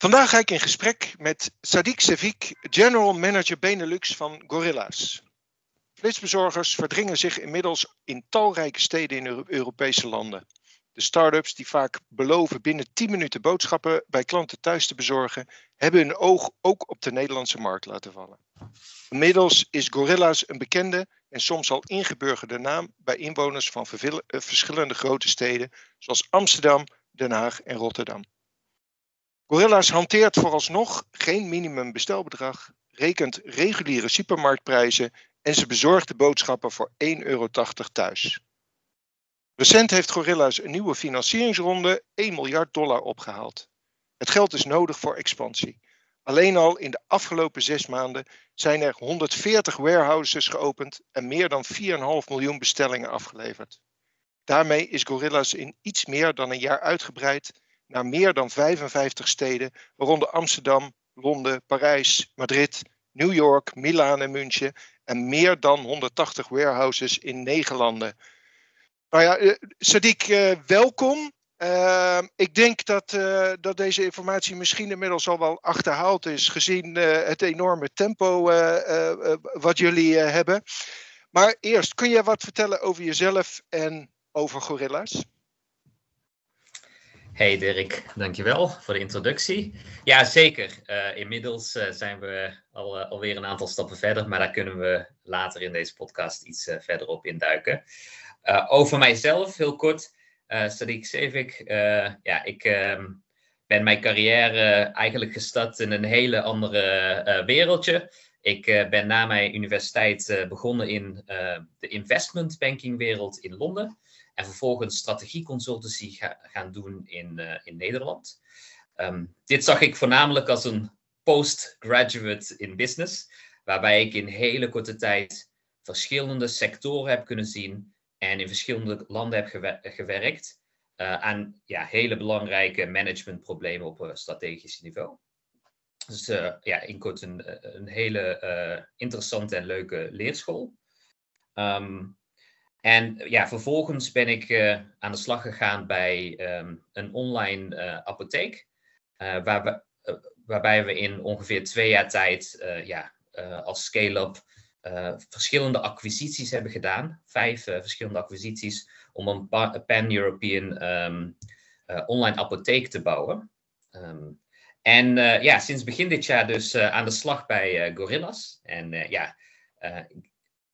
Vandaag ga ik in gesprek met Sadiq Sevik, General Manager Benelux van Gorilla's. Flitsbezorgers verdringen zich inmiddels in talrijke steden in Europese landen. De start-ups die vaak beloven binnen 10 minuten boodschappen bij klanten thuis te bezorgen, hebben hun oog ook op de Nederlandse markt laten vallen. Inmiddels is Gorilla's een bekende en soms al ingeburgerde naam bij inwoners van eh, verschillende grote steden zoals Amsterdam, Den Haag en Rotterdam. Gorilla's hanteert vooralsnog geen minimumbestelbedrag, rekent reguliere supermarktprijzen en ze bezorgt de boodschappen voor 1,80 euro thuis. Recent heeft Gorilla's een nieuwe financieringsronde 1 miljard dollar opgehaald. Het geld is nodig voor expansie. Alleen al in de afgelopen zes maanden zijn er 140 warehouses geopend en meer dan 4,5 miljoen bestellingen afgeleverd. Daarmee is Gorilla's in iets meer dan een jaar uitgebreid naar meer dan 55 steden, waaronder Amsterdam, Londen, Parijs, Madrid, New York, Milaan en München en meer dan 180 warehouses in negen landen. Nou ja, uh, Sadiq, uh, welkom. Uh, ik denk dat, uh, dat deze informatie misschien inmiddels al wel achterhaald is, gezien het enorme tempo wat jullie hebben. Maar eerst, kun je wat vertellen over jezelf en over Gorilla's? Hey Dirk, dankjewel voor de introductie. Ja, zeker. Uh, inmiddels uh, zijn we al, uh, alweer een aantal stappen verder, maar daar kunnen we later in deze podcast iets verder op induiken. over mijzelf, heel kort. Sadiq Sevik. ja, ik ehm, ben mijn carrière eigenlijk gestart in een hele andere wereldje. Ik ben na mijn universiteit begonnen in de investment banking wereld in Londen. En vervolgens strategieconsultancy ga, gaan doen in, uh, in Nederland. Um, dit zag ik voornamelijk als een postgraduate in business, waarbij ik in hele korte tijd verschillende sectoren heb kunnen zien en in verschillende landen heb gewer gewerkt uh, aan ja, hele belangrijke managementproblemen op strategisch niveau. Dus uh, ja, in kort een, een hele interessante en leuke leerschool. Um, en ja, vervolgens ben ik uh, aan de slag gegaan bij um, een online uh, apotheek, uh, waar we, waarbij we in ongeveer twee jaar tijd ja, als scale-up verschillende acquisities hebben gedaan. Vijf verschillende acquisities om een pan-European um, online apotheek te bouwen. Um, en ja, sinds begin dit jaar dus aan de slag bij Gorillas. En ja,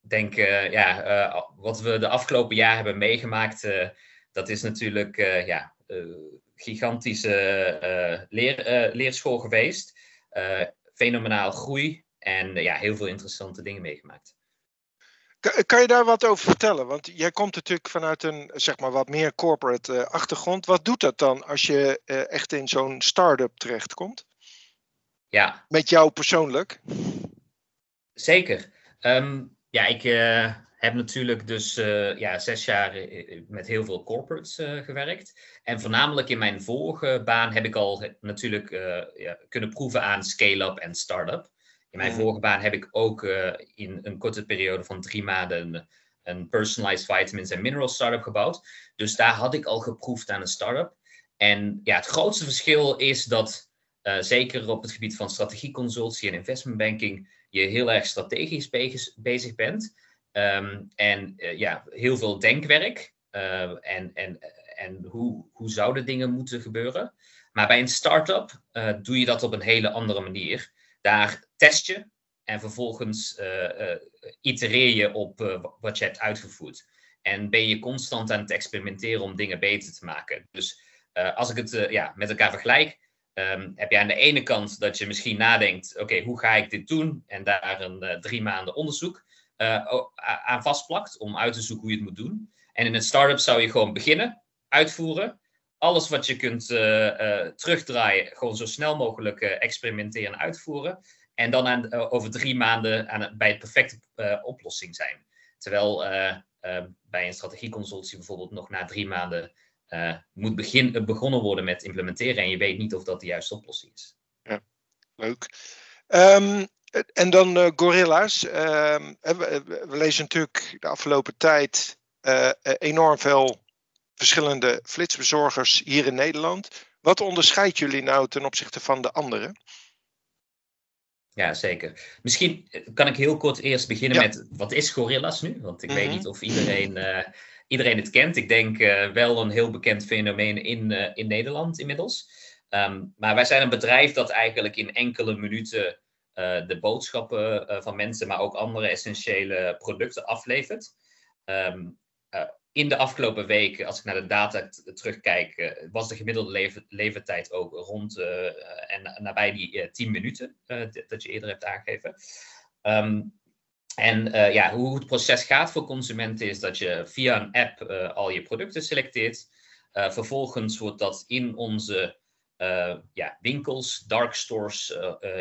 denk, uh, ja, uh, wat we de afgelopen jaar hebben meegemaakt, uh, dat is natuurlijk ja, gigantische leer, leerschool geweest. fenomenaal groei en ja, heel veel interessante dingen meegemaakt. Kan je daar wat over vertellen? Want jij komt natuurlijk vanuit een zeg maar, wat meer corporate achtergrond. Wat doet dat dan als je echt in zo'n start-up terechtkomt? Ja. Met jou persoonlijk? Zeker. Um, ja, ik uh, heb natuurlijk dus uh, ja, zes jaar eh, met heel veel corporates uh, gewerkt. En voornamelijk in mijn vorige baan heb ik al natuurlijk ja, kunnen proeven aan scale-up en start-up. In mijn vorige baan heb ik ook in een korte periode van drie maanden een, een personalized vitamins en minerals startup gebouwd. Dus daar had ik al geproefd aan een start-up. En ja, het grootste verschil is dat zeker op het gebied van strategieconsultie en investment banking je heel erg strategisch bezig bent. Ehm, en uh, ja, heel veel denkwerk. Uh, en en, en hoe, hoe zouden dingen moeten gebeuren. Maar bij een start-up uh, doe je dat op een hele andere manier. Daar test je en vervolgens itereer je op wat je hebt uitgevoerd. En ben je constant aan het experimenteren om dingen beter te maken. Dus als ik het ja, met elkaar vergelijk, Um, heb je aan de ene kant dat je misschien nadenkt, oké, hoe ga ik dit doen? En daar een uh, drie maanden onderzoek uh, aan vastplakt om uit te zoeken hoe je het moet doen. En in een start-up zou je gewoon beginnen, uitvoeren. Alles wat je kunt uh, terugdraaien, gewoon zo snel mogelijk experimenteren en uitvoeren. En dan aan, over drie maanden aan, bij het perfecte oplossing zijn. Terwijl bij een strategieconsultie bijvoorbeeld nog na drie maanden uh, moet begin, begonnen worden met implementeren en je weet niet of dat de juiste oplossing is. Ja, leuk. Um, en dan uh, Gorilla's. Uh, we, we, lezen natuurlijk de afgelopen tijd uh, enorm veel verschillende flitsbezorgers hier in Nederland. Wat onderscheidt jullie nou ten opzichte van de anderen? Ja, zeker. Misschien kan ik heel kort eerst beginnen met wat is Gorillas nu? Want ik weet mhm. niet of iedereen, iedereen het kent. Ik denk uh, wel een heel bekend fenomeen in, uh, in Nederland inmiddels. Um, maar wij zijn een bedrijf dat eigenlijk in enkele minuten de boodschappen van mensen, maar ook andere essentiële producten aflevert. Um, in de afgelopen weken, als ik naar de data terugkijk, was de gemiddelde lever levertijd ook rond en nabij die 10 minuten, dat je eerder hebt aangegeven. Um, en ja, hoe het proces gaat voor consumenten is dat je via een app al je producten selecteert. vervolgens wordt dat in onze ja, winkels, dark stores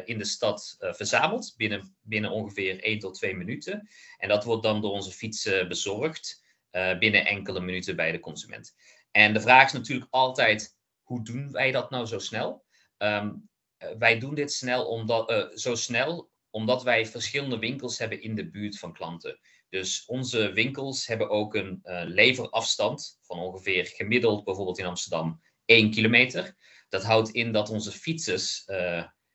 in de stad verzameld binnen, binnen ongeveer 1 tot 2 minuten. En dat wordt dan door onze fietsen bezorgd. Eh, binnen enkele minuten bij de consument. En de vraag is natuurlijk altijd, hoe doen wij dat nou zo snel? Ehm, eh, wij doen dit snel omdat, zo snel omdat wij verschillende winkels hebben in de buurt van klanten. Dus onze winkels hebben ook een leverafstand van ongeveer gemiddeld bijvoorbeeld in Amsterdam 1 kilometer. Dat houdt in dat onze fietsers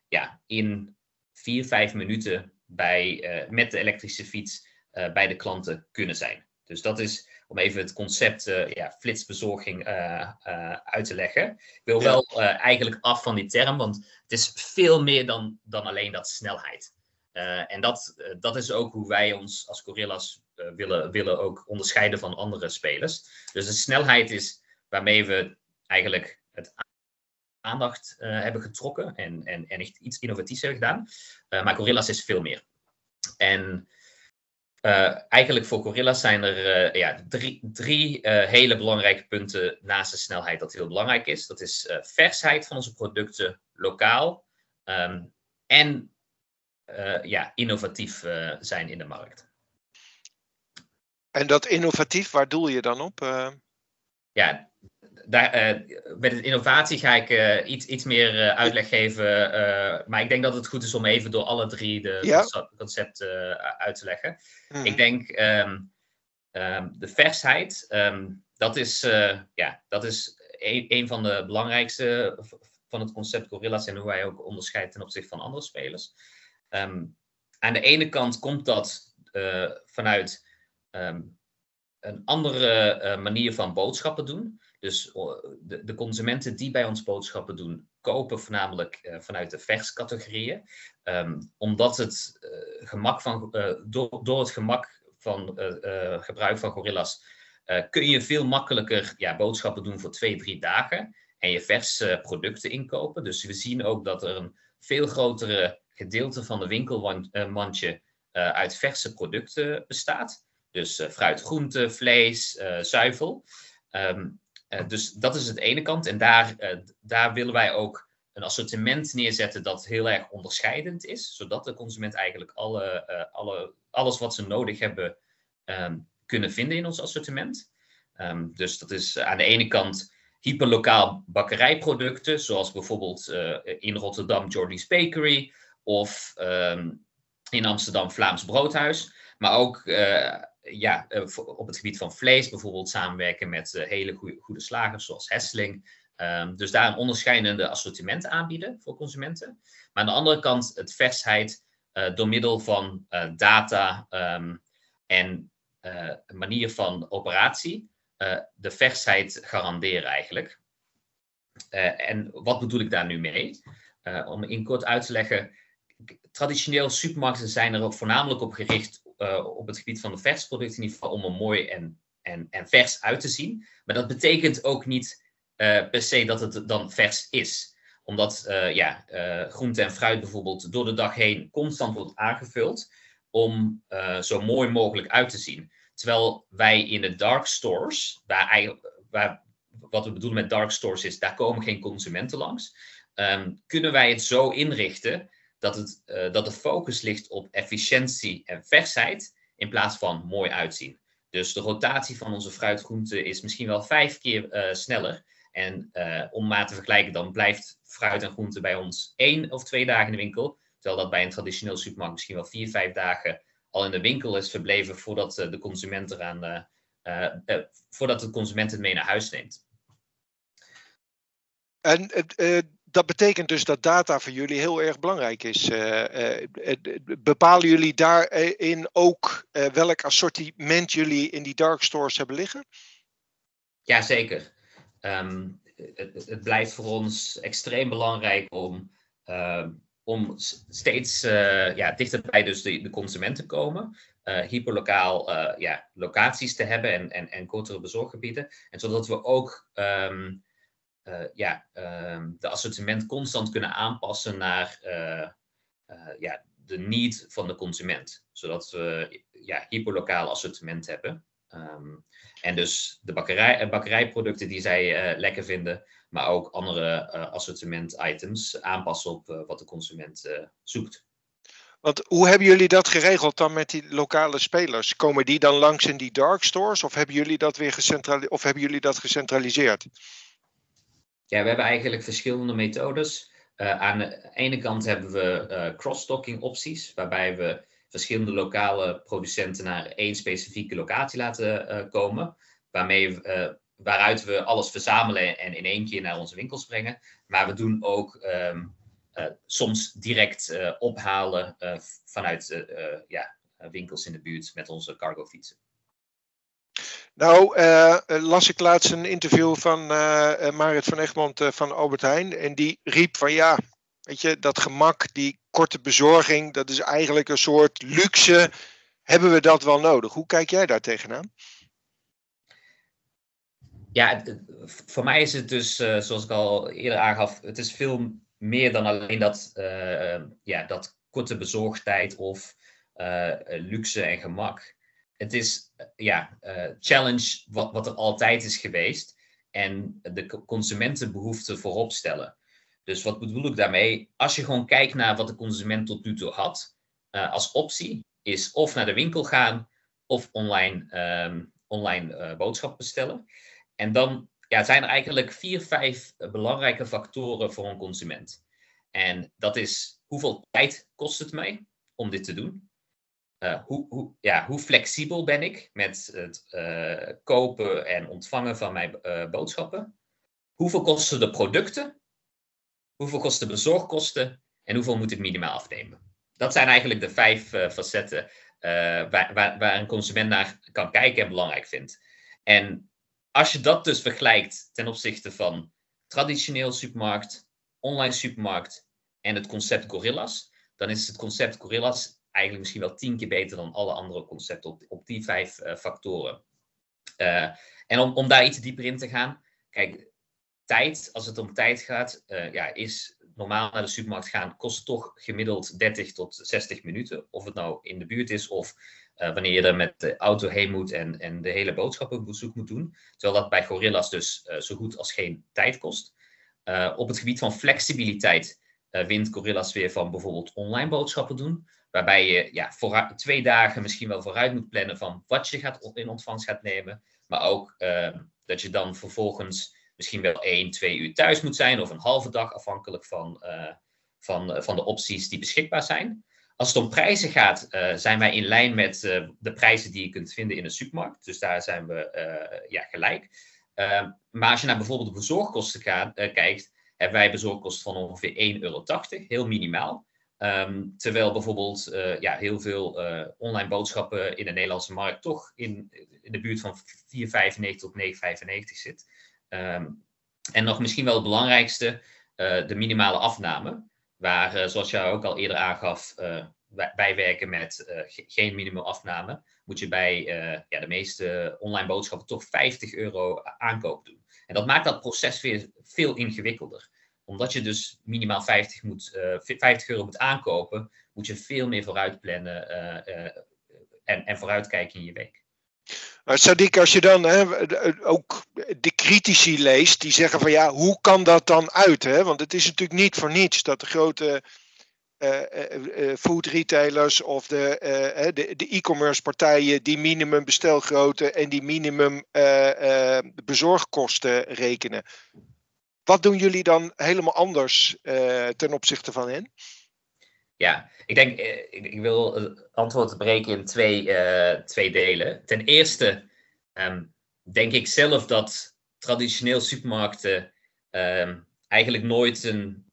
ja, in 4, 5 minuten bij, met de elektrische fiets bij de klanten kunnen zijn. Dus dat is om even het concept ja, flitsbezorging uit te leggen. Ik wil wel eigenlijk af van die term, want het is veel meer dan, dan alleen dat snelheid. En dat, dat is ook hoe wij ons als Gorillas willen, willen ook onderscheiden van andere spelers. Dus de snelheid is waarmee we eigenlijk het aandacht hebben getrokken en, en, en echt iets innovatiefs hebben gedaan. maar Gorillas is veel meer. En eigenlijk voor Gorillas zijn er ja, drie, drie hele belangrijke punten naast de snelheid dat heel belangrijk is. Dat is versheid van onze producten, lokaal um, en ja, innovatief zijn in de markt. En dat innovatief, waar doel je dan op? Ja, daar, uh, met de innovatie ga ik uh, iets, iets meer uh, uitleg geven. maar ik denk dat het goed is om even door alle drie de ja. concepten uit te leggen. Mm. Ik denk um, um, de versheid, um, dat is, ja, dat is een, een, van de belangrijkste van het concept Gorillas en hoe wij ook onderscheiden ten opzichte van andere spelers. Aan de ene kant komt dat vanuit een andere manier van boodschappen doen. Dus de, de, consumenten die bij ons boodschappen doen, kopen voornamelijk uh, vanuit de verscategorieën. Um, omdat het gemak van, door, door het gemak van gebruik van gorillas kun je veel makkelijker ja, boodschappen doen voor twee, drie dagen. En je verse producten inkopen. Dus we zien ook dat er een veel grotere gedeelte van de winkelmandje uit verse producten bestaat. Dus fruit, groente, vlees, zuivel. Um, eh, dus dat is het ene kant. En daar, daar willen wij ook een assortiment neerzetten dat heel erg onderscheidend is, zodat de consument eigenlijk alle, alle, alles wat ze nodig hebben um, kunnen vinden in ons assortiment. Um, dus dat is aan de ene kant hyperlokaal bakkerijproducten, zoals bijvoorbeeld in Rotterdam Jordy's Bakery of um, in Amsterdam Vlaams Broodhuis. Maar ook ja, eh, op het gebied van vlees bijvoorbeeld samenwerken met eh, hele goede, slagers zoals Hessling. Um, dus daar een onderscheidende assortiment aanbieden voor consumenten. Maar aan de andere kant het versheid door middel van data um, en uh, manier van operatie de versheid garanderen eigenlijk. en wat bedoel ik daar nu mee? om in kort uit te leggen, traditioneel supermarkten zijn er voornamelijk op gericht uh, op het gebied van de versproducten in ieder geval om er mooi en, en, en vers uit te zien. Maar dat betekent ook niet uh, per se dat het dan vers is. Omdat uh, ja, groente en fruit bijvoorbeeld door de dag heen constant wordt aangevuld om zo mooi mogelijk uit te zien. Terwijl wij in de dark stores, waar, waar wat we bedoelen met dark stores is, daar komen geen consumenten langs. Um, kunnen wij het zo inrichten dat, het, uh, dat de focus ligt op efficiëntie en versheid in plaats van mooi uitzien. Dus de rotatie van onze fruitgroenten is misschien wel vijf keer uh, sneller. En uh, om maar te vergelijken, dan blijft fruit en groente bij ons één of twee dagen in de winkel. Terwijl dat bij een traditioneel supermarkt misschien wel vier, vijf dagen al in de winkel is verbleven voordat de consument eraan, voordat de consument het mee naar huis neemt. En dat betekent dus dat data voor jullie heel erg belangrijk is. bepalen jullie daarin ook welk assortiment jullie in die dark stores hebben liggen? Jazeker. Um, het, het, blijft voor ons extreem belangrijk om, ehm, om steeds ja, dichterbij dus de, de consument te komen. Hyperlokaal ja, locaties te hebben en, en, en kortere bezorggebieden. En zodat we ook um, ja, de assortiment constant kunnen aanpassen naar ja, de need van de consument. Zodat we ja, hyperlokaal assortiment hebben. Um, en dus de bakkerij, eh, bakkerijproducten die zij lekker vinden, maar ook andere uh, assortiment-items aanpassen op wat de consument zoekt. Want hoe hebben jullie dat geregeld dan met die lokale spelers? Komen die dan langs in die dark stores of hebben jullie dat weer gecentraliseerd? Of hebben jullie dat gecentraliseerd? Ja, we hebben eigenlijk verschillende methodes. aan de ene kant hebben we cross-stocking opties, waarbij we verschillende lokale producenten naar één specifieke locatie laten uh, komen. Waarmee, uh, waaruit we alles verzamelen en in één keer naar onze winkels brengen. Maar we doen ook uh, soms direct ophalen vanuit ja, winkels in de buurt met onze cargo Nou, las ik laatst een interview van Marit van Egmond van Albert Heijn. En die riep van ja, weet je, dat gemak, die korte bezorging, dat is eigenlijk een soort luxe. Hebben we dat wel nodig? Hoe kijk jij daar tegenaan? Ja, voor mij is het dus, uh, zoals ik al eerder aangaf, het is veel meer dan alleen dat, uh, ja, dat korte bezorgtijd of uh, luxe en gemak. Het is ja, challenge wat, wat er altijd is geweest en de consumentenbehoeften voorop stellen. Dus wat bedoel ik daarmee? Als je gewoon kijkt naar wat de consument tot nu toe had, uh, als optie is of naar de winkel gaan of online, um, online boodschappen bestellen. En dan ja, zijn er eigenlijk vier, vijf belangrijke factoren voor een consument. En dat is hoeveel tijd kost het mij om dit te doen? Uh, hoe, hoe, ja, hoe flexibel ben ik met het kopen en ontvangen van mijn boodschappen? Hoeveel kosten de producten? hoeveel kosten bezorgkosten en hoeveel moet ik minimaal afnemen. Dat zijn eigenlijk de vijf facetten waar, waar, een consument naar kan kijken en belangrijk vindt. En als je dat dus vergelijkt ten opzichte van traditioneel supermarkt, online supermarkt en het concept Gorillas, dan is het concept Gorillas eigenlijk misschien wel tien keer beter dan alle andere concepten op, die vijf uh, factoren. en om, om daar iets dieper in te gaan, kijk, tijd, als het om tijd gaat, uh, ja, is normaal naar de supermarkt gaan, kost toch gemiddeld 30 tot 60 minuten. Of het nou in de buurt is of wanneer je er met de auto heen moet en, en de hele boodschappenbezoek moet doen. Terwijl dat bij Gorillas dus zo goed als geen tijd kost. op het gebied van flexibiliteit wint Gorillas weer van bijvoorbeeld online boodschappen doen. Waarbij je ja, twee dagen misschien wel vooruit moet plannen van wat je gaat in ontvangst gaat nemen. Maar ook dat je dan vervolgens misschien wel één, twee uur thuis moet zijn of een halve dag, afhankelijk van, uh, van, uh, van de opties die beschikbaar zijn. Als het om prijzen gaat, uh, zijn wij in lijn met de prijzen die je kunt vinden in de supermarkt. Dus daar zijn we ja, gelijk. Ehm, maar als je naar bijvoorbeeld de bezorgkosten gaat, kijkt, hebben wij bezorgkosten van ongeveer 1,80 euro, heel minimaal. Um, terwijl bijvoorbeeld uh, ja, heel veel uh, online boodschappen in de Nederlandse markt toch in, in de buurt van 4,95 tot 9,95 zit. Um, en nog misschien wel het belangrijkste, uh, de minimale afname. Waar, zoals jij ook al eerder aangaf, wij werken met geen minimum afname. Moet je bij ja, de meeste online boodschappen toch 50 euro aankoop doen. En dat maakt dat proces weer veel ingewikkelder. Omdat je dus minimaal 50, moet, 50 euro moet aankopen, moet je veel meer vooruit plannen en, en vooruitkijken in je week. Maar Sadiq, als je dan hè, ook de critici leest, die zeggen van ja, hoe kan dat dan uit? Hè? Want het is natuurlijk niet voor niets dat de grote uh, uh, food retailers of de e-commerce partijen die minimum bestelgrootte en die minimum bezorgkosten rekenen. Wat doen jullie dan helemaal anders ten opzichte van hen? Ja, ik denk, eh, ik, wil het antwoord breken in twee, uh, twee delen. Ten eerste um, denk ik zelf dat traditioneel supermarkten um, eigenlijk nooit een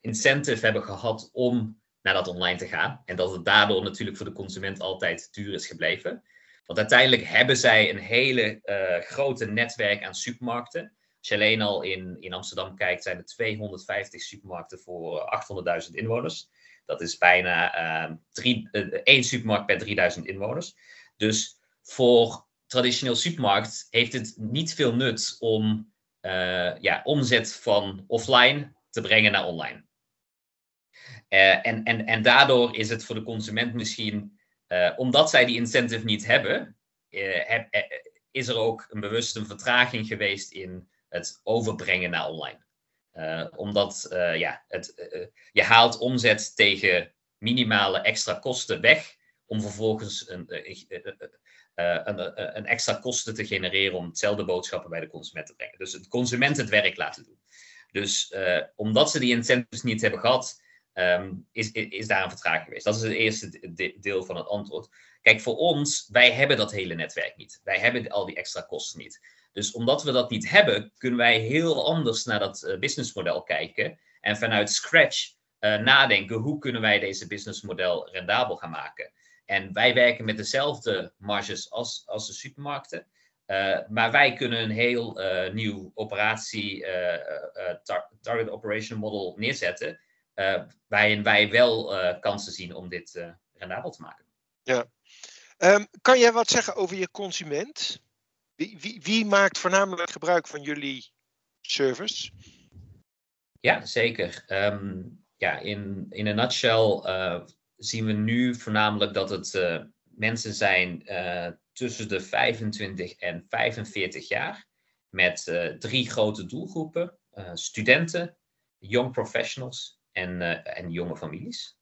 incentive hebben gehad om naar dat online te gaan. En dat het daardoor natuurlijk voor de consument altijd duur is gebleven. Want uiteindelijk hebben zij een hele grote netwerk aan supermarkten. Als je alleen al in, in Amsterdam kijkt, zijn er 250 supermarkten voor 800.000 inwoners. Dat is bijna uh, één supermarkt per 3000 inwoners. Dus voor traditioneel supermarkt heeft het niet veel nut om uh, ja, omzet van offline te brengen naar online. En, en, en daardoor is het voor de consument misschien, omdat zij die incentive niet hebben, heb, is er ook een bewuste vertraging geweest in het overbrengen naar online. Uh, omdat uh, ja, het, uh, je haalt omzet tegen minimale extra kosten weg, om vervolgens een, een, extra kosten te genereren om hetzelfde boodschappen bij de consument te brengen. Dus het consument het werk laten doen. Dus omdat ze die incentives niet hebben gehad, um, is, is daar een vertraging geweest. Dat is het eerste deel van het antwoord. Kijk, voor ons, wij hebben dat hele netwerk niet. Wij hebben al die extra kosten niet. Dus omdat we dat niet hebben, kunnen wij heel anders naar dat uh, businessmodel kijken. En vanuit scratch uh, nadenken, hoe kunnen wij deze businessmodel rendabel gaan maken? En wij werken met dezelfde marges als, als de supermarkten. Uh, maar wij kunnen een heel nieuw operatie, tar target operation model neerzetten. waarin wij wel kansen zien om dit rendabel te maken. Ja. Um, kan jij wat zeggen over je consument? Wie, wie, maakt voornamelijk gebruik van jullie service? Ja, zeker. Um, ja, in, in een nutshell uh, zien we nu voornamelijk dat het uh, mensen zijn uh, tussen de 25 en 45 jaar. Met drie grote doelgroepen: studenten, young professionals en, en jonge families.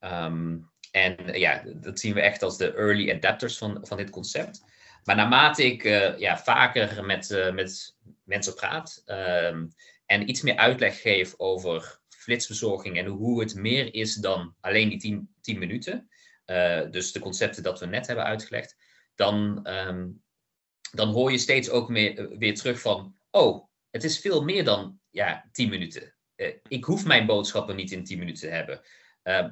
Um, en ja, dat zien we echt als de early adapters van, van dit concept. Maar naarmate ik uh, ja, vaker met, uh, met mensen praat um, en iets meer uitleg geef over flitsbezorging en hoe het meer is dan alleen die 10, 10 minuten, uh, dus de concepten dat we net hebben uitgelegd, dan, um, dan hoor je steeds ook weer terug van, oh, het is veel meer dan ja, 10 minuten. ik hoef mijn boodschappen niet in 10 minuten te hebben.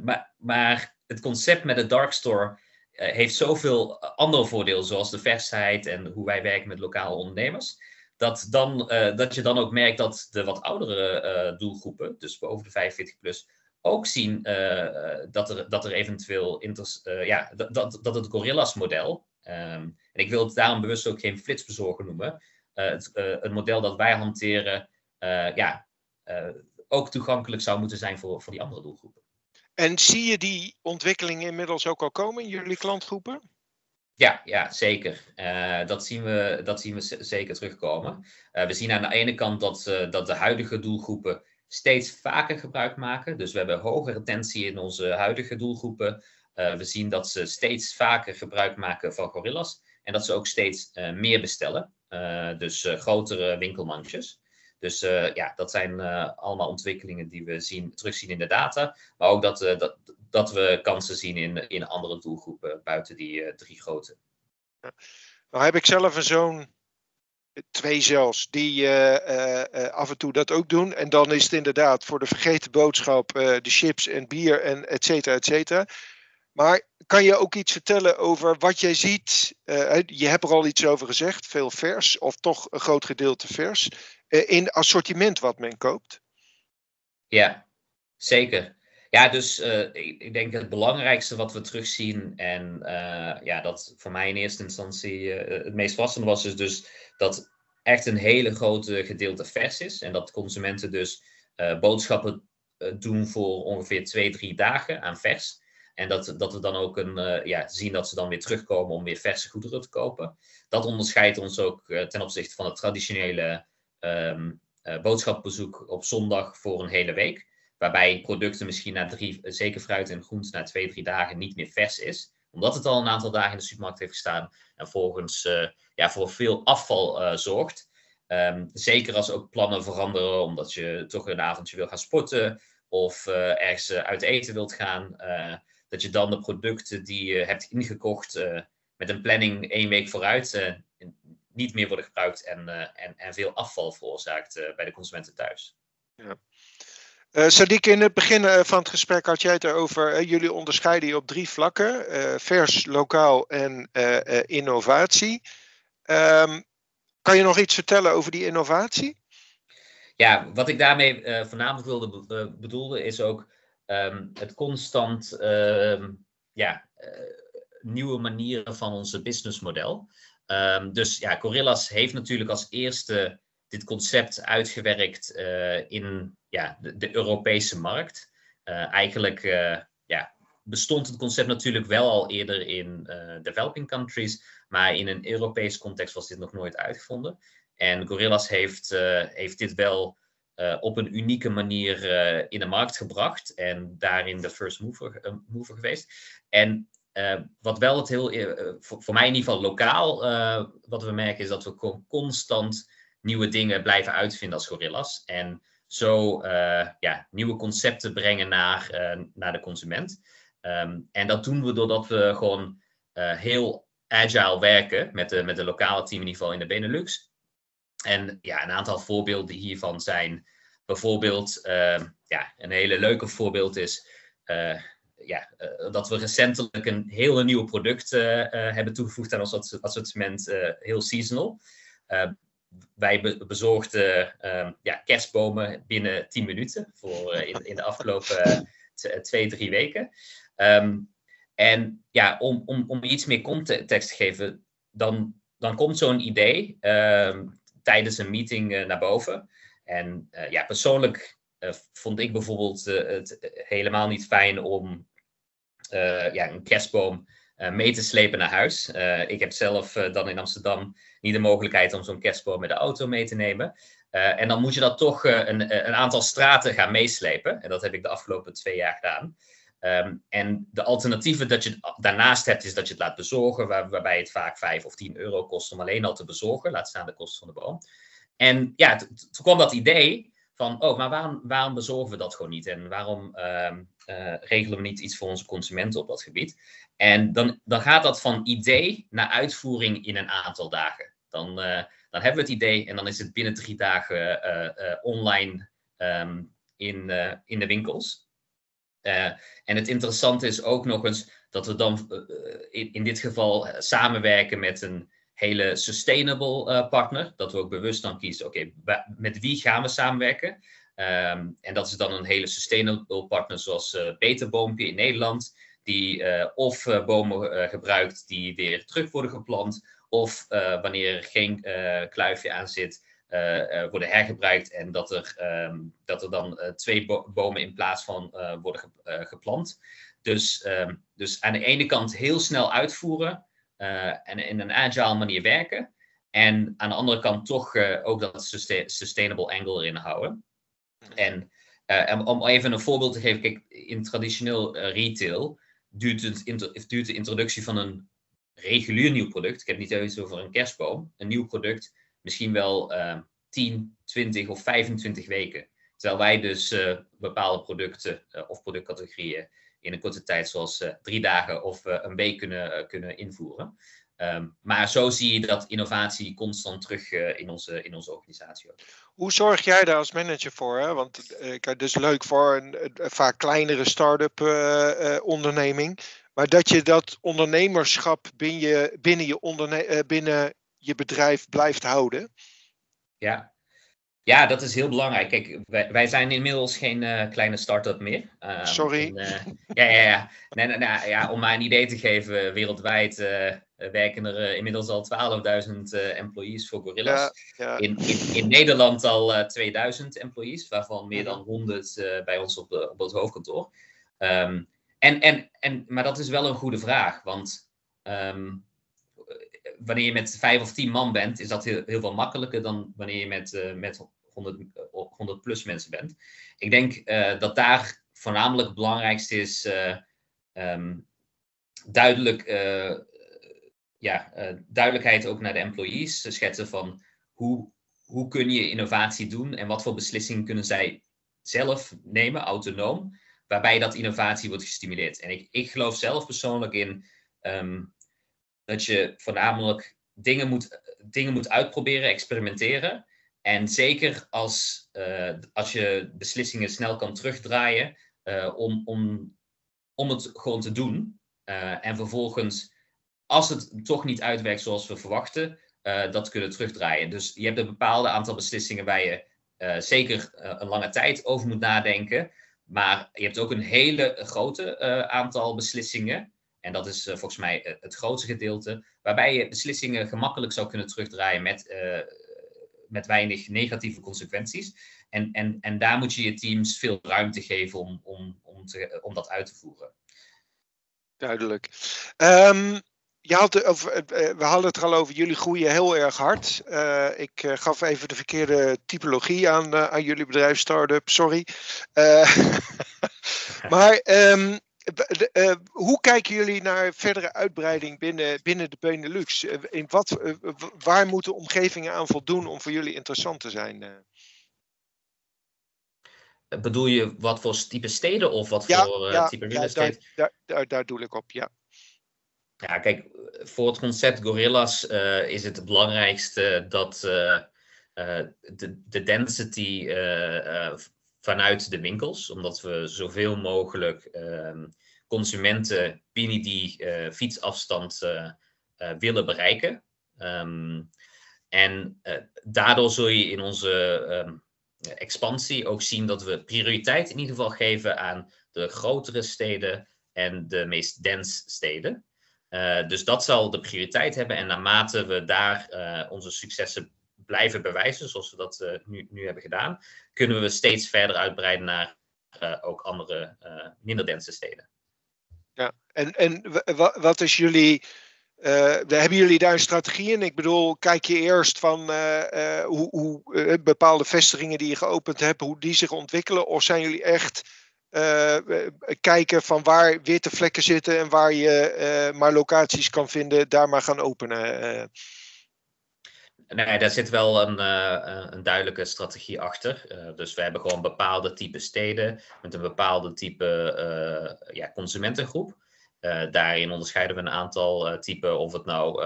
maar, maar het concept met de dark store heeft zoveel andere voordelen, zoals de versheid en hoe wij werken met lokale ondernemers. Dat, dan, uh, dat je dan ook merkt dat de wat oudere doelgroepen, dus boven de 45 plus, ook zien dat, er, dat er eventueel ja, dat, dat, dat het Gorillas model, um, en ik wil het daarom bewust ook geen flitsbezorger noemen, het, het, model dat wij hanteren, ja, ook toegankelijk zou moeten zijn voor, voor die andere doelgroepen. En zie je die ontwikkeling inmiddels ook al komen in jullie klantgroepen? Ja, ja zeker. Uh, dat, zien we, dat zien we zeker terugkomen. Uh, we zien aan de ene kant dat, dat de huidige doelgroepen steeds vaker gebruik maken. Dus we hebben hoge retentie in onze huidige doelgroepen. we zien dat ze steeds vaker gebruik maken van gorillas. En dat ze ook steeds meer bestellen. dus grotere winkelmandjes. Dus uh, ja, dat zijn uh, allemaal ontwikkelingen die we zien, terugzien in de data. Maar ook dat, uh, dat, dat we kansen zien in, in andere doelgroepen buiten die drie grote. Nou heb ik zelf een zoon, twee zelfs, die af en toe dat ook doen. En dan is het inderdaad voor de vergeten boodschap de chips en bier en et cetera, et cetera. Maar kan je ook iets vertellen over wat jij ziet? je hebt er al iets over gezegd, veel vers, of toch een groot gedeelte vers. Eh, in assortiment wat men koopt? Ja, zeker. Ja, dus uh, ik, denk het belangrijkste wat we terugzien, en uh, ja, dat voor mij in eerste instantie het meest verrassende was, is dus dat echt een hele grote gedeelte vers is. En dat consumenten dus boodschappen doen voor ongeveer twee, drie dagen aan vers. En dat, dat we dan ook een, ja, zien dat ze dan weer terugkomen om weer verse goederen te kopen. Dat onderscheidt ons ook ten opzichte van het traditionele um, boodschapbezoek op zondag voor een hele week. Waarbij producten misschien na drie, zeker fruit en groente, na twee, drie dagen niet meer vers is. Omdat het al een aantal dagen in de supermarkt heeft gestaan. En volgens uh, ja, voor veel afval uh, zorgt. Um, zeker als ook plannen veranderen, omdat je toch een avondje wil gaan sporten. Of ergens uit eten wilt gaan. dat je dan de producten die je hebt ingekocht met een planning één week vooruit niet meer worden gebruikt en, en, en veel afval veroorzaakt bij de consumenten thuis. Ja. Uh, Sadiq, in het begin van het gesprek had jij het erover. jullie onderscheiden je op drie vlakken: vers, lokaal en innovatie. Um, kan je nog iets vertellen over die innovatie? Ja, wat ik daarmee voornamelijk wilde be uh, bedoelde is ook um, het constant uh, ja, eh, nieuwe manieren van onze businessmodel. Um, dus ja, Gorillas heeft natuurlijk als eerste dit concept uitgewerkt in ja, de, Europese markt. eigenlijk ja, bestond het concept natuurlijk wel al eerder in developing countries, maar in een Europees context was dit nog nooit uitgevonden. En Gorillas heeft, heeft dit wel op een unieke manier in de markt gebracht en daarin de first mover, mover geweest. En wat wel het heel, voor, voor, mij in ieder geval lokaal, wat we merken is dat we constant nieuwe dingen blijven uitvinden als Gorillas. En zo ja, nieuwe concepten brengen naar, naar de consument. Um, en dat doen we doordat we gewoon heel agile werken met de, met de lokale team in ieder geval in de Benelux. En ja, een aantal voorbeelden hiervan zijn bijvoorbeeld, uh, ja, een hele leuke voorbeeld is ja, uh, dat we recentelijk een hele nieuwe product uh, hebben toegevoegd aan ons assortiment, heel seasonal. wij be bezorgden ehm, ja, kerstbomen binnen 10 minuten voor in, de afgelopen twee, drie weken. Um, en ja, om, om, om iets meer context te geven, dan, dan komt zo'n idee uh, tijdens een meeting naar boven. En ja, persoonlijk vond ik bijvoorbeeld het helemaal niet fijn om ja, een kerstboom mee te slepen naar huis. ik heb zelf dan in Amsterdam niet de mogelijkheid om zo'n kerstboom met de auto mee te nemen. en dan moet je dat toch een, een aantal straten gaan meeslepen. En dat heb ik de afgelopen twee jaar gedaan. Um, en de alternatieven dat je daarnaast hebt, is dat je het laat bezorgen, waar, waarbij het vaak 5 of 10 euro kost om alleen al te bezorgen, laat staan de kosten van de boom. En ja, toen kwam dat idee van, oh, maar waarom, waarom bezorgen we dat gewoon niet? En waarom um, uh, regelen we niet iets voor onze consumenten op dat gebied? En dan, dan gaat dat van idee naar uitvoering in een aantal dagen. Dan, uh, dan hebben we het idee en dan is het binnen drie dagen uh, online um, in, in de winkels. En het interessante is ook nog eens dat we dan in, in, dit geval samenwerken met een hele sustainable uh, partner. Dat we ook bewust dan kiezen, oké, met wie gaan we samenwerken? Um, en dat is dan een hele sustainable partner zoals Beterboompje in Nederland. Die of bomen gebruikt die weer terug worden geplant. Of wanneer er geen kluifje aan zit, uh, worden hergebruikt en dat er, um, dat er dan uh, twee bo bomen in plaats van uh, worden ge geplant. Dus, um, dus aan de ene kant heel snel uitvoeren en in een agile manier werken. En aan de andere kant toch ook dat sustainable angle erin houden. En om even een voorbeeld te geven, kijk, in traditioneel retail duurt, het duurt de introductie van een regulier nieuw product. Ik heb niet eens over een kerstboom. Een nieuw product misschien wel uh, 10, 20 of 25 weken. Terwijl wij dus bepaalde producten of productcategorieën in een korte tijd, zoals uh, drie dagen of een week, kunnen, kunnen invoeren. Um, maar zo zie je dat innovatie constant terug in, onze, in onze organisatie. Ook. Hoe zorg jij daar als manager voor? Hè? Want ik het is leuk voor een, een vaak kleinere start-up onderneming. Maar dat je dat ondernemerschap binnen je, binnen je, binnen je bedrijf blijft houden. Ja. Ja, dat is heel belangrijk. Kijk, wij, wij zijn inmiddels geen uh, kleine start-up meer. Uh, Sorry. En, uh, ja, ja, ja. Nee, nee, nee, ja. Om maar een idee te geven, wereldwijd werken er inmiddels al 12.000 employees voor Gorillas. Ja, ja. In, in, in, Nederland al 2000 employees, waarvan meer dan 100 bij ons op, op het hoofdkantoor. Um, en, en, en, maar dat is wel een goede vraag, want um, wanneer je met vijf of tien man bent, is dat heel, heel veel makkelijker dan wanneer je met, uh, met 100, 100 plus mensen bent. Ik denk uh, dat daar voornamelijk het belangrijkste is uh, um, duidelijk, ja, duidelijkheid ook naar de employees, schetsen van hoe, hoe kun je innovatie doen en wat voor beslissingen kunnen zij zelf nemen, autonoom, waarbij dat innovatie wordt gestimuleerd. En ik, ik geloof zelf persoonlijk in um, dat je voornamelijk dingen, moet, dingen moet uitproberen, experimenteren. En zeker als, als je beslissingen snel kan terugdraaien, om, om, om het gewoon te doen. en vervolgens, als het toch niet uitwerkt zoals we verwachten, dat kunnen terugdraaien. Dus je hebt een bepaalde aantal beslissingen waar je zeker een lange tijd over moet nadenken. Maar je hebt ook een hele grote aantal beslissingen en dat is volgens mij het grootste gedeelte, waarbij je beslissingen gemakkelijk zou kunnen terugdraaien met, met weinig negatieve consequenties. En, en, en daar moet je je teams veel ruimte geven om, om, om, om dat uit te voeren. Duidelijk. Um, je had, of, we hadden het er al over, jullie groeien heel erg hard. ik gaf even de verkeerde typologie aan, aan jullie bedrijf, start-up, sorry. maar um, uh, hoe kijken jullie naar verdere uitbreiding binnen, binnen de Benelux? Uh, in wat, uh, waar moeten omgevingen aan voldoen om voor jullie interessant te zijn? Bedoel je wat voor type steden of wat ja, voor ja, type real estate? Ja, daar, daar, daar doe ik op, ja. Ja, kijk, voor het concept Gorillas is het het belangrijkste dat de, de density vanuit de winkels, omdat we zoveel mogelijk uh, consumenten binnen die uh, fietsafstand uh, willen bereiken. Um, en daardoor zul je in onze um, expansie ook zien dat we prioriteit in ieder geval geven aan de grotere steden en de meest dense steden. dus dat zal de prioriteit hebben. En naarmate we daar onze successen blijven bewijzen, zoals we dat uh, nu, nu hebben gedaan, kunnen we steeds verder uitbreiden naar uh, ook andere uh, minder dense steden. Ja, en, en wat is jullie. hebben jullie daar een strategie in? Ik bedoel, kijk je eerst van hoe, hoe bepaalde vestigingen die je geopend hebt, hoe die zich ontwikkelen? Of zijn jullie echt kijken van waar witte vlekken zitten en waar je maar locaties kan vinden, daar maar gaan openen? Nee, daar zit wel een, uh, een duidelijke strategie achter. Uh, dus we hebben gewoon bepaalde type steden met een bepaalde type uh, ja, consumentengroep. daarin onderscheiden we een aantal typen, of het nou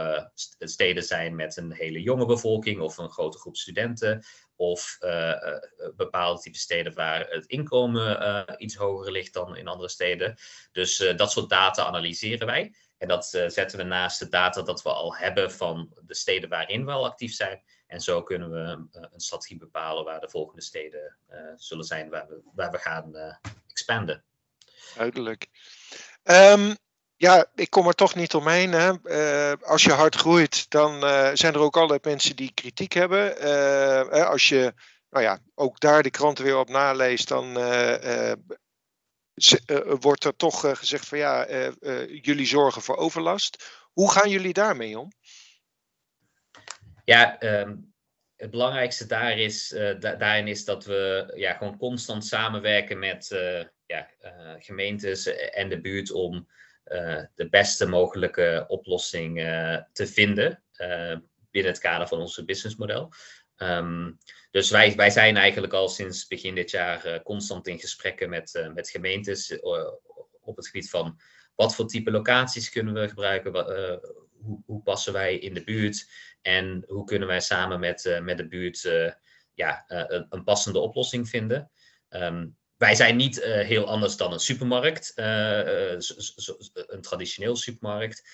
steden zijn met een hele jonge bevolking of een grote groep studenten, of bepaalde type steden waar het inkomen iets hoger ligt dan in andere steden. Dus dat soort data analyseren wij. En dat uh, zetten we naast de data dat we al hebben van de steden waarin we al actief zijn. En zo kunnen we uh, een strategie bepalen waar de volgende steden uh, zullen zijn waar we, waar we gaan expanden. Duidelijk. Um, ja, ik kom er toch niet omheen. Hè. als je hard groeit, dan zijn er ook allerlei mensen die kritiek hebben. als je nou ja, ook daar de kranten weer op naleest, dan wordt er toch uh, gezegd van ja, jullie zorgen voor overlast. Hoe gaan jullie daarmee om? Ja, um, het belangrijkste daar is, da daarin is dat we ja, gewoon constant samenwerken met ja, gemeentes en de buurt om de beste mogelijke oplossing te vinden binnen het kader van ons businessmodel. Um, dus wij, wij zijn eigenlijk al sinds begin dit jaar uh, constant in gesprekken met, uh, met gemeentes uh, op het gebied van wat voor type locaties kunnen we gebruiken, hoe, hoe, passen wij in de buurt en hoe kunnen wij samen met, met de buurt ja, een, passende oplossing vinden. Um, wij zijn niet heel anders dan een supermarkt, een traditioneel supermarkt.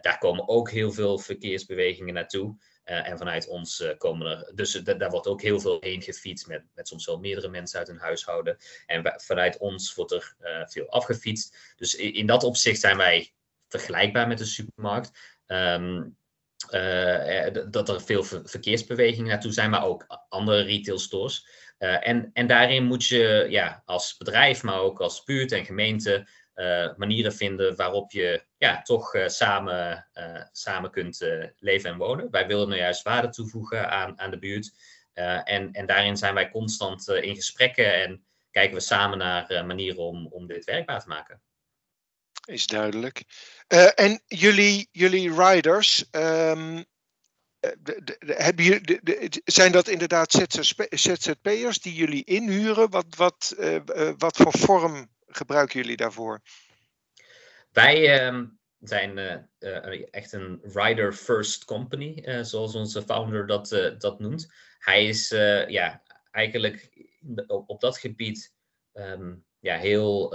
daar komen ook heel veel verkeersbewegingen naartoe. Uh, en vanuit ons uh, komen er. Dus daar wordt ook heel veel heen gefietst met, met soms wel meerdere mensen uit een huishouden. En vanuit ons wordt er veel afgefietst. Dus in, dat opzicht zijn wij vergelijkbaar met de supermarkt. Um, dat er veel ver verkeersbewegingen naartoe zijn, maar ook andere retail stores. en, en daarin moet je ja, als bedrijf, maar ook als buurt en gemeente manieren vinden waarop je ja, toch uh, samen, uh, samen kunt leven en wonen. Wij willen nou juist waarde toevoegen aan, aan de buurt. en, en daarin zijn wij constant in gesprekken en kijken we samen naar manieren om, om dit werkbaar te maken. Is duidelijk. en jullie, jullie riders, um, de, de, jullie, zijn dat inderdaad ZZP'ers die jullie inhuren? Wat, wat, wat voor vorm gebruiken jullie daarvoor? Wij, uh, zijn echt een rider-first company, zoals onze founder dat, dat noemt. Hij is ja, eigenlijk op, op dat gebied ehm, ja, heel,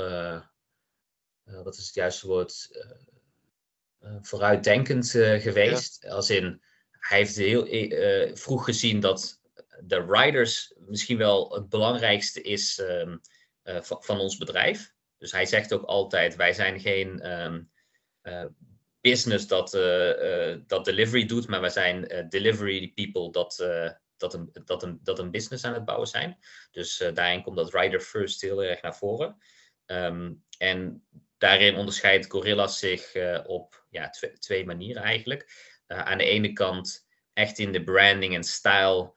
wat is het juiste woord, vooruitdenkend geweest. Als in, hij heeft heel vroeg gezien dat de riders misschien wel het belangrijkste is ehm, van, van ons bedrijf. Dus hij zegt ook altijd: wij zijn geen um, business dat, uh, dat delivery doet, maar wij zijn delivery people dat, dat, een, dat, een, dat een business aan het bouwen zijn. Dus daarin komt dat rider first heel erg naar voren. Um, en daarin onderscheidt Gorillas zich op ja, twee, manieren eigenlijk. aan de ene kant echt in de branding en style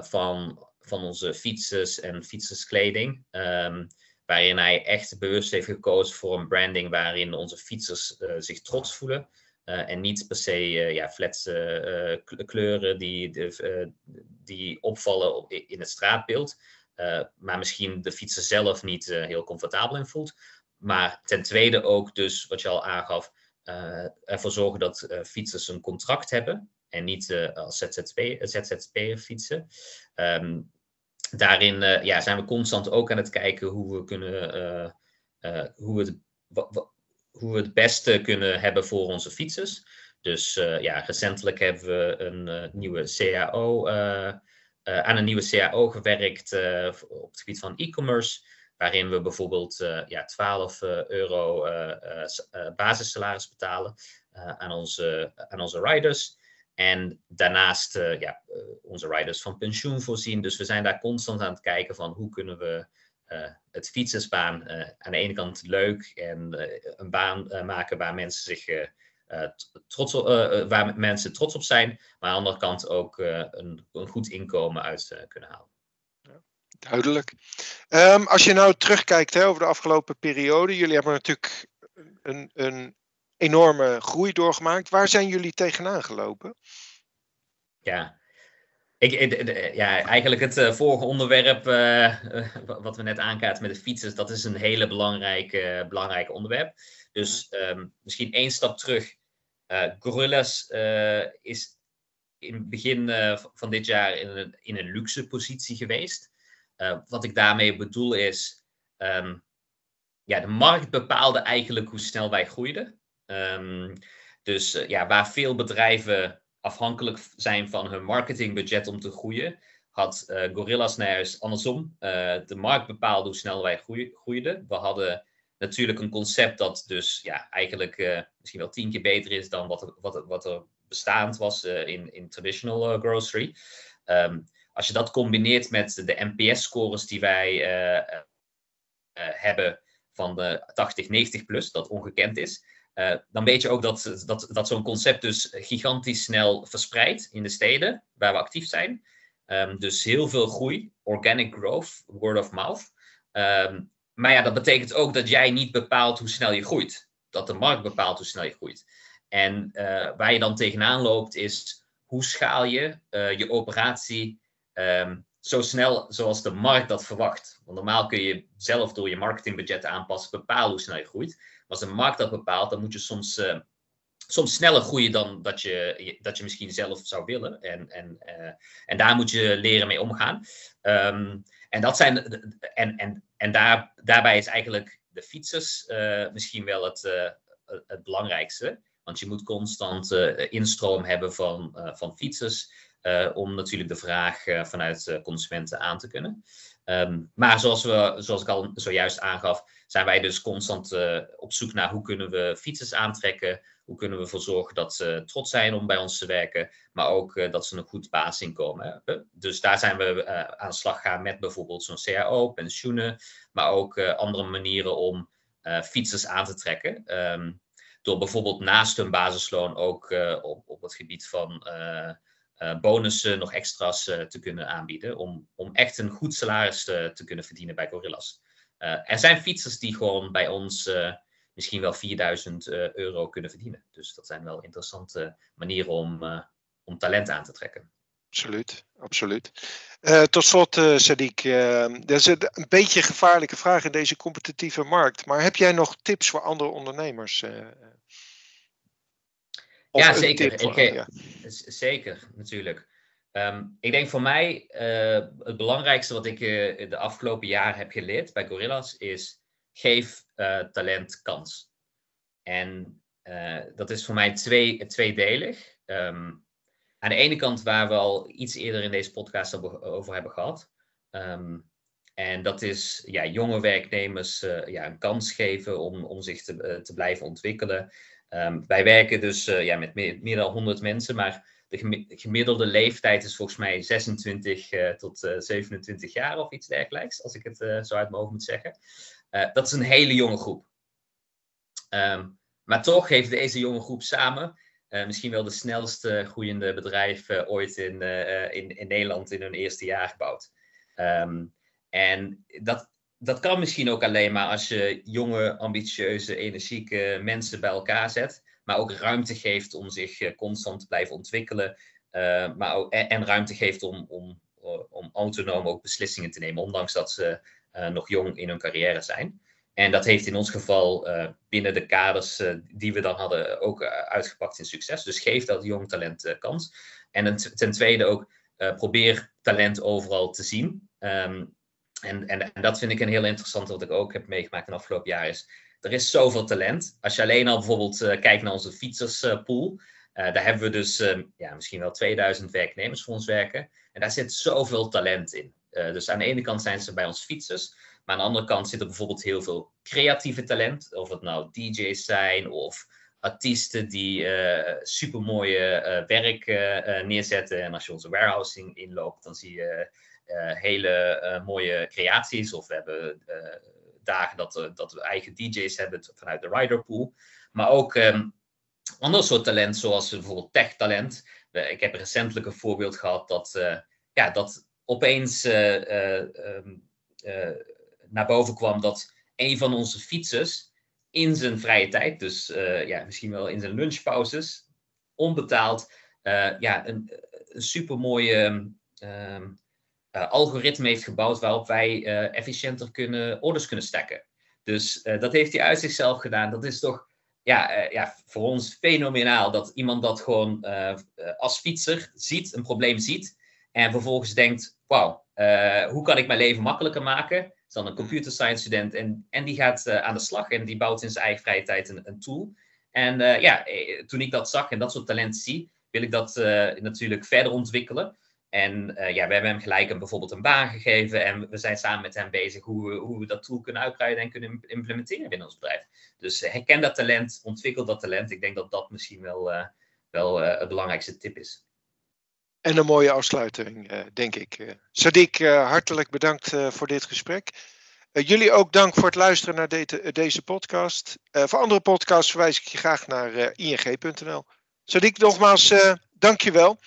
van, van onze fietsers en fietserskleding. Um, waarin hij echt bewust heeft gekozen voor een branding waarin onze fietsers uh, zich trots voelen. Uh, en niet per se uh, ja, fletse kleuren die, die opvallen in het straatbeeld. maar misschien de fietser zelf niet heel comfortabel in voelt. Maar ten tweede ook dus, wat je al aangaf, ervoor zorgen dat fietsers een contract hebben. En niet als ZZP, ZZP'er fietsen. Um, daarin uh, ja, zijn we constant ook aan het kijken hoe we kunnen uh, hoe we het, hoe we het beste kunnen hebben voor onze fietsers. Dus ja, recentelijk hebben we een nieuwe CAO, aan een nieuwe CAO gewerkt op het gebied van e-commerce. Waarin we bijvoorbeeld ja, 12 euro basissalaris betalen aan, onze, aan onze riders. En daarnaast uh, ja, uh, onze riders van pensioen voorzien. Dus we zijn daar constant aan het kijken van hoe kunnen we uh, het fietsersbaan aan de ene kant leuk en een baan maken waar mensen zich trots op, waar mensen trots op zijn, maar aan de andere kant ook een, een, goed inkomen uit kunnen halen. Duidelijk. Um, als je nou terugkijkt hè, over de afgelopen periode, jullie hebben natuurlijk een, een enorme groei doorgemaakt. Waar zijn jullie tegenaan gelopen? Ja, ik, ja, eigenlijk het uh, vorige onderwerp, uh, wat we net aankaarten met de fietsers, dat is een hele belangrijke, belangrijk onderwerp. Dus um, misschien één stap terug. Uh, Gorillas is in het begin van dit jaar in een, in een luxe positie geweest. wat ik daarmee bedoel is, um, ja, de markt bepaalde eigenlijk hoe snel wij groeiden. Um, dus uh, ja, waar veel bedrijven afhankelijk zijn van hun marketingbudget om te groeien, had uh, Gorillas juist andersom. Uh, de markt bepaalde hoe snel wij groeiden. We hadden natuurlijk een concept dat dus ja, eigenlijk misschien wel tien keer beter is dan wat er, wat wat er bestaand was in, in traditional grocery. Um, als je dat combineert met de NPS-scores die wij hebben van de 80, 90 plus, dat ongekend is, uh, dan weet je ook dat, dat, dat zo'n concept dus gigantisch snel verspreidt in de steden waar we actief zijn. Um, dus heel veel groei, organic growth, word of mouth. Um, maar ja, dat betekent ook dat jij niet bepaalt hoe snel je groeit. Dat de markt bepaalt hoe snel je groeit. En uh, waar je dan tegenaan loopt is hoe schaal je uh, je operatie um, zo snel zoals de markt dat verwacht. Want normaal kun je zelf door je marketingbudget aanpassen bepalen hoe snel je groeit als de markt dat bepaalt, dan moet je soms, uh, soms sneller groeien dan dat je, dat je misschien zelf zou willen. En, en, uh, en daar moet je leren mee omgaan. Um, en dat zijn, en, en, en daar, daarbij is eigenlijk de fietsers uh, misschien wel het, het belangrijkste. Want je moet constant instroom hebben van, van fietsers. Om natuurlijk de vraag vanuit consumenten aan te kunnen. Um, maar zoals, we, zoals ik al zojuist aangaf, zijn wij dus constant op zoek naar hoe kunnen we fietsers aantrekken, hoe kunnen we ervoor zorgen dat ze trots zijn om bij ons te werken, maar ook dat ze een goed basisinkomen hebben. Dus daar zijn we aan de slag gaan met bijvoorbeeld zo'n CAO, pensioenen, maar ook andere manieren om fietsers aan te trekken. Um, door bijvoorbeeld naast hun basisloon ook op, op het gebied van bonussen, nog extra's uh, te kunnen aanbieden. Om, om echt een goed salaris te, kunnen verdienen bij Gorillas. Uh, er zijn fietsers die gewoon bij ons misschien wel 4000 euro kunnen verdienen. Dus dat zijn wel interessante manieren om, om talent aan te trekken. Absoluut, absoluut. tot slot, Sadiq, dat is een beetje een gevaarlijke vraag in deze competitieve markt. Maar heb jij nog tips voor andere ondernemers? Ja, zeker. Ik, ja. Zeker, natuurlijk. Ehm, ik denk voor mij uh, het belangrijkste wat ik uh, de afgelopen jaren heb geleerd bij Gorillas is geef uh, talent kans. En dat is voor mij twee, tweedelig. Um, aan de ene kant waar we al iets eerder in deze podcast over hebben gehad. Um, en dat is ja, jonge werknemers ja, een kans geven om, om zich te, te blijven ontwikkelen. Wij werken dus ja, met meer, meer dan 100 mensen, maar de gemiddelde leeftijd is volgens mij 26 uh, eh, tot uh, eh, 27 jaar of iets dergelijks, als ik het zo uit mijn hoofd moet zeggen. dat is een hele jonge groep. Um, maar toch heeft deze jonge groep samen misschien wel de snelste groeiende bedrijf ooit in, in, in, Nederland in hun eerste jaar gebouwd. Um, en dat, dat kan misschien ook alleen maar als je jonge, ambitieuze, energieke mensen bij elkaar zet maar ook ruimte geeft om zich eh, constant te blijven ontwikkelen. Uh, maar ook, en, ruimte geeft om, om, eh, om autonoom ook beslissingen te nemen, ondanks dat ze nog jong in hun carrière zijn. En dat heeft in ons geval binnen de kaders die we dan hadden ook uitgepakt in succes. Dus geef dat jong talent kans. En ten tweede ook probeer talent overal te zien. Ehm, en, en, en, dat vind ik een heel interessant wat ik ook heb meegemaakt in de afgelopen jaar is er is zoveel talent. Als je alleen al bijvoorbeeld uh, kijkt naar onze fietserspool. Uh, daar hebben we dus uh, ja, misschien wel 2000 werknemers voor ons werken. En daar zit zoveel talent in. dus aan de ene kant zijn ze bij ons fietsers. Maar aan de andere kant zit er bijvoorbeeld heel veel creatieve talent. Of het nou DJ's zijn of artiesten die supermooie werk neerzetten. En als je onze warehousing inloopt, dan zie je hele mooie creaties. Of we hebben dagen dat, dat we eigen DJ's hebben vanuit de riderpool. Maar ook um, ander soort talent, zoals bijvoorbeeld tech-talent. ik heb recentelijk een voorbeeld gehad dat, ja, dat opeens um, naar boven kwam dat een van onze fietsers in zijn vrije tijd, dus ja, misschien wel in zijn lunchpauzes, onbetaald, ja, een, een supermooie uh, algoritme heeft gebouwd waarop wij uh, efficiënter kunnen, orders kunnen stacken. Dus uh, dat heeft hij uit zichzelf gedaan. Dat is toch ja, ja, voor ons fenomenaal dat iemand dat gewoon als fietser ziet, een probleem ziet. En vervolgens denkt, wauw, hoe kan ik mijn leven makkelijker maken? is dan een computer science student en, en die gaat aan de slag en die bouwt in zijn eigen vrije tijd een, een tool. En ja, toen ik dat zag en dat soort talent zie, wil ik dat natuurlijk verder ontwikkelen. En uh, ja, we hebben hem gelijk een, bijvoorbeeld een baan gegeven en we zijn samen met hem bezig hoe we, hoe we dat tool kunnen uitbreiden en kunnen implementeren binnen ons bedrijf. Dus uh, herken dat talent, ontwikkel dat talent. Ik denk dat dat misschien wel, uh, wel het belangrijkste tip is. En een mooie afsluiting, denk ik. Sadiq, hartelijk bedankt voor dit gesprek. jullie ook dank voor het luisteren naar de, deze podcast. voor andere podcasts verwijs ik je graag naar ing.nl. Sadiq, nogmaals, dank je wel.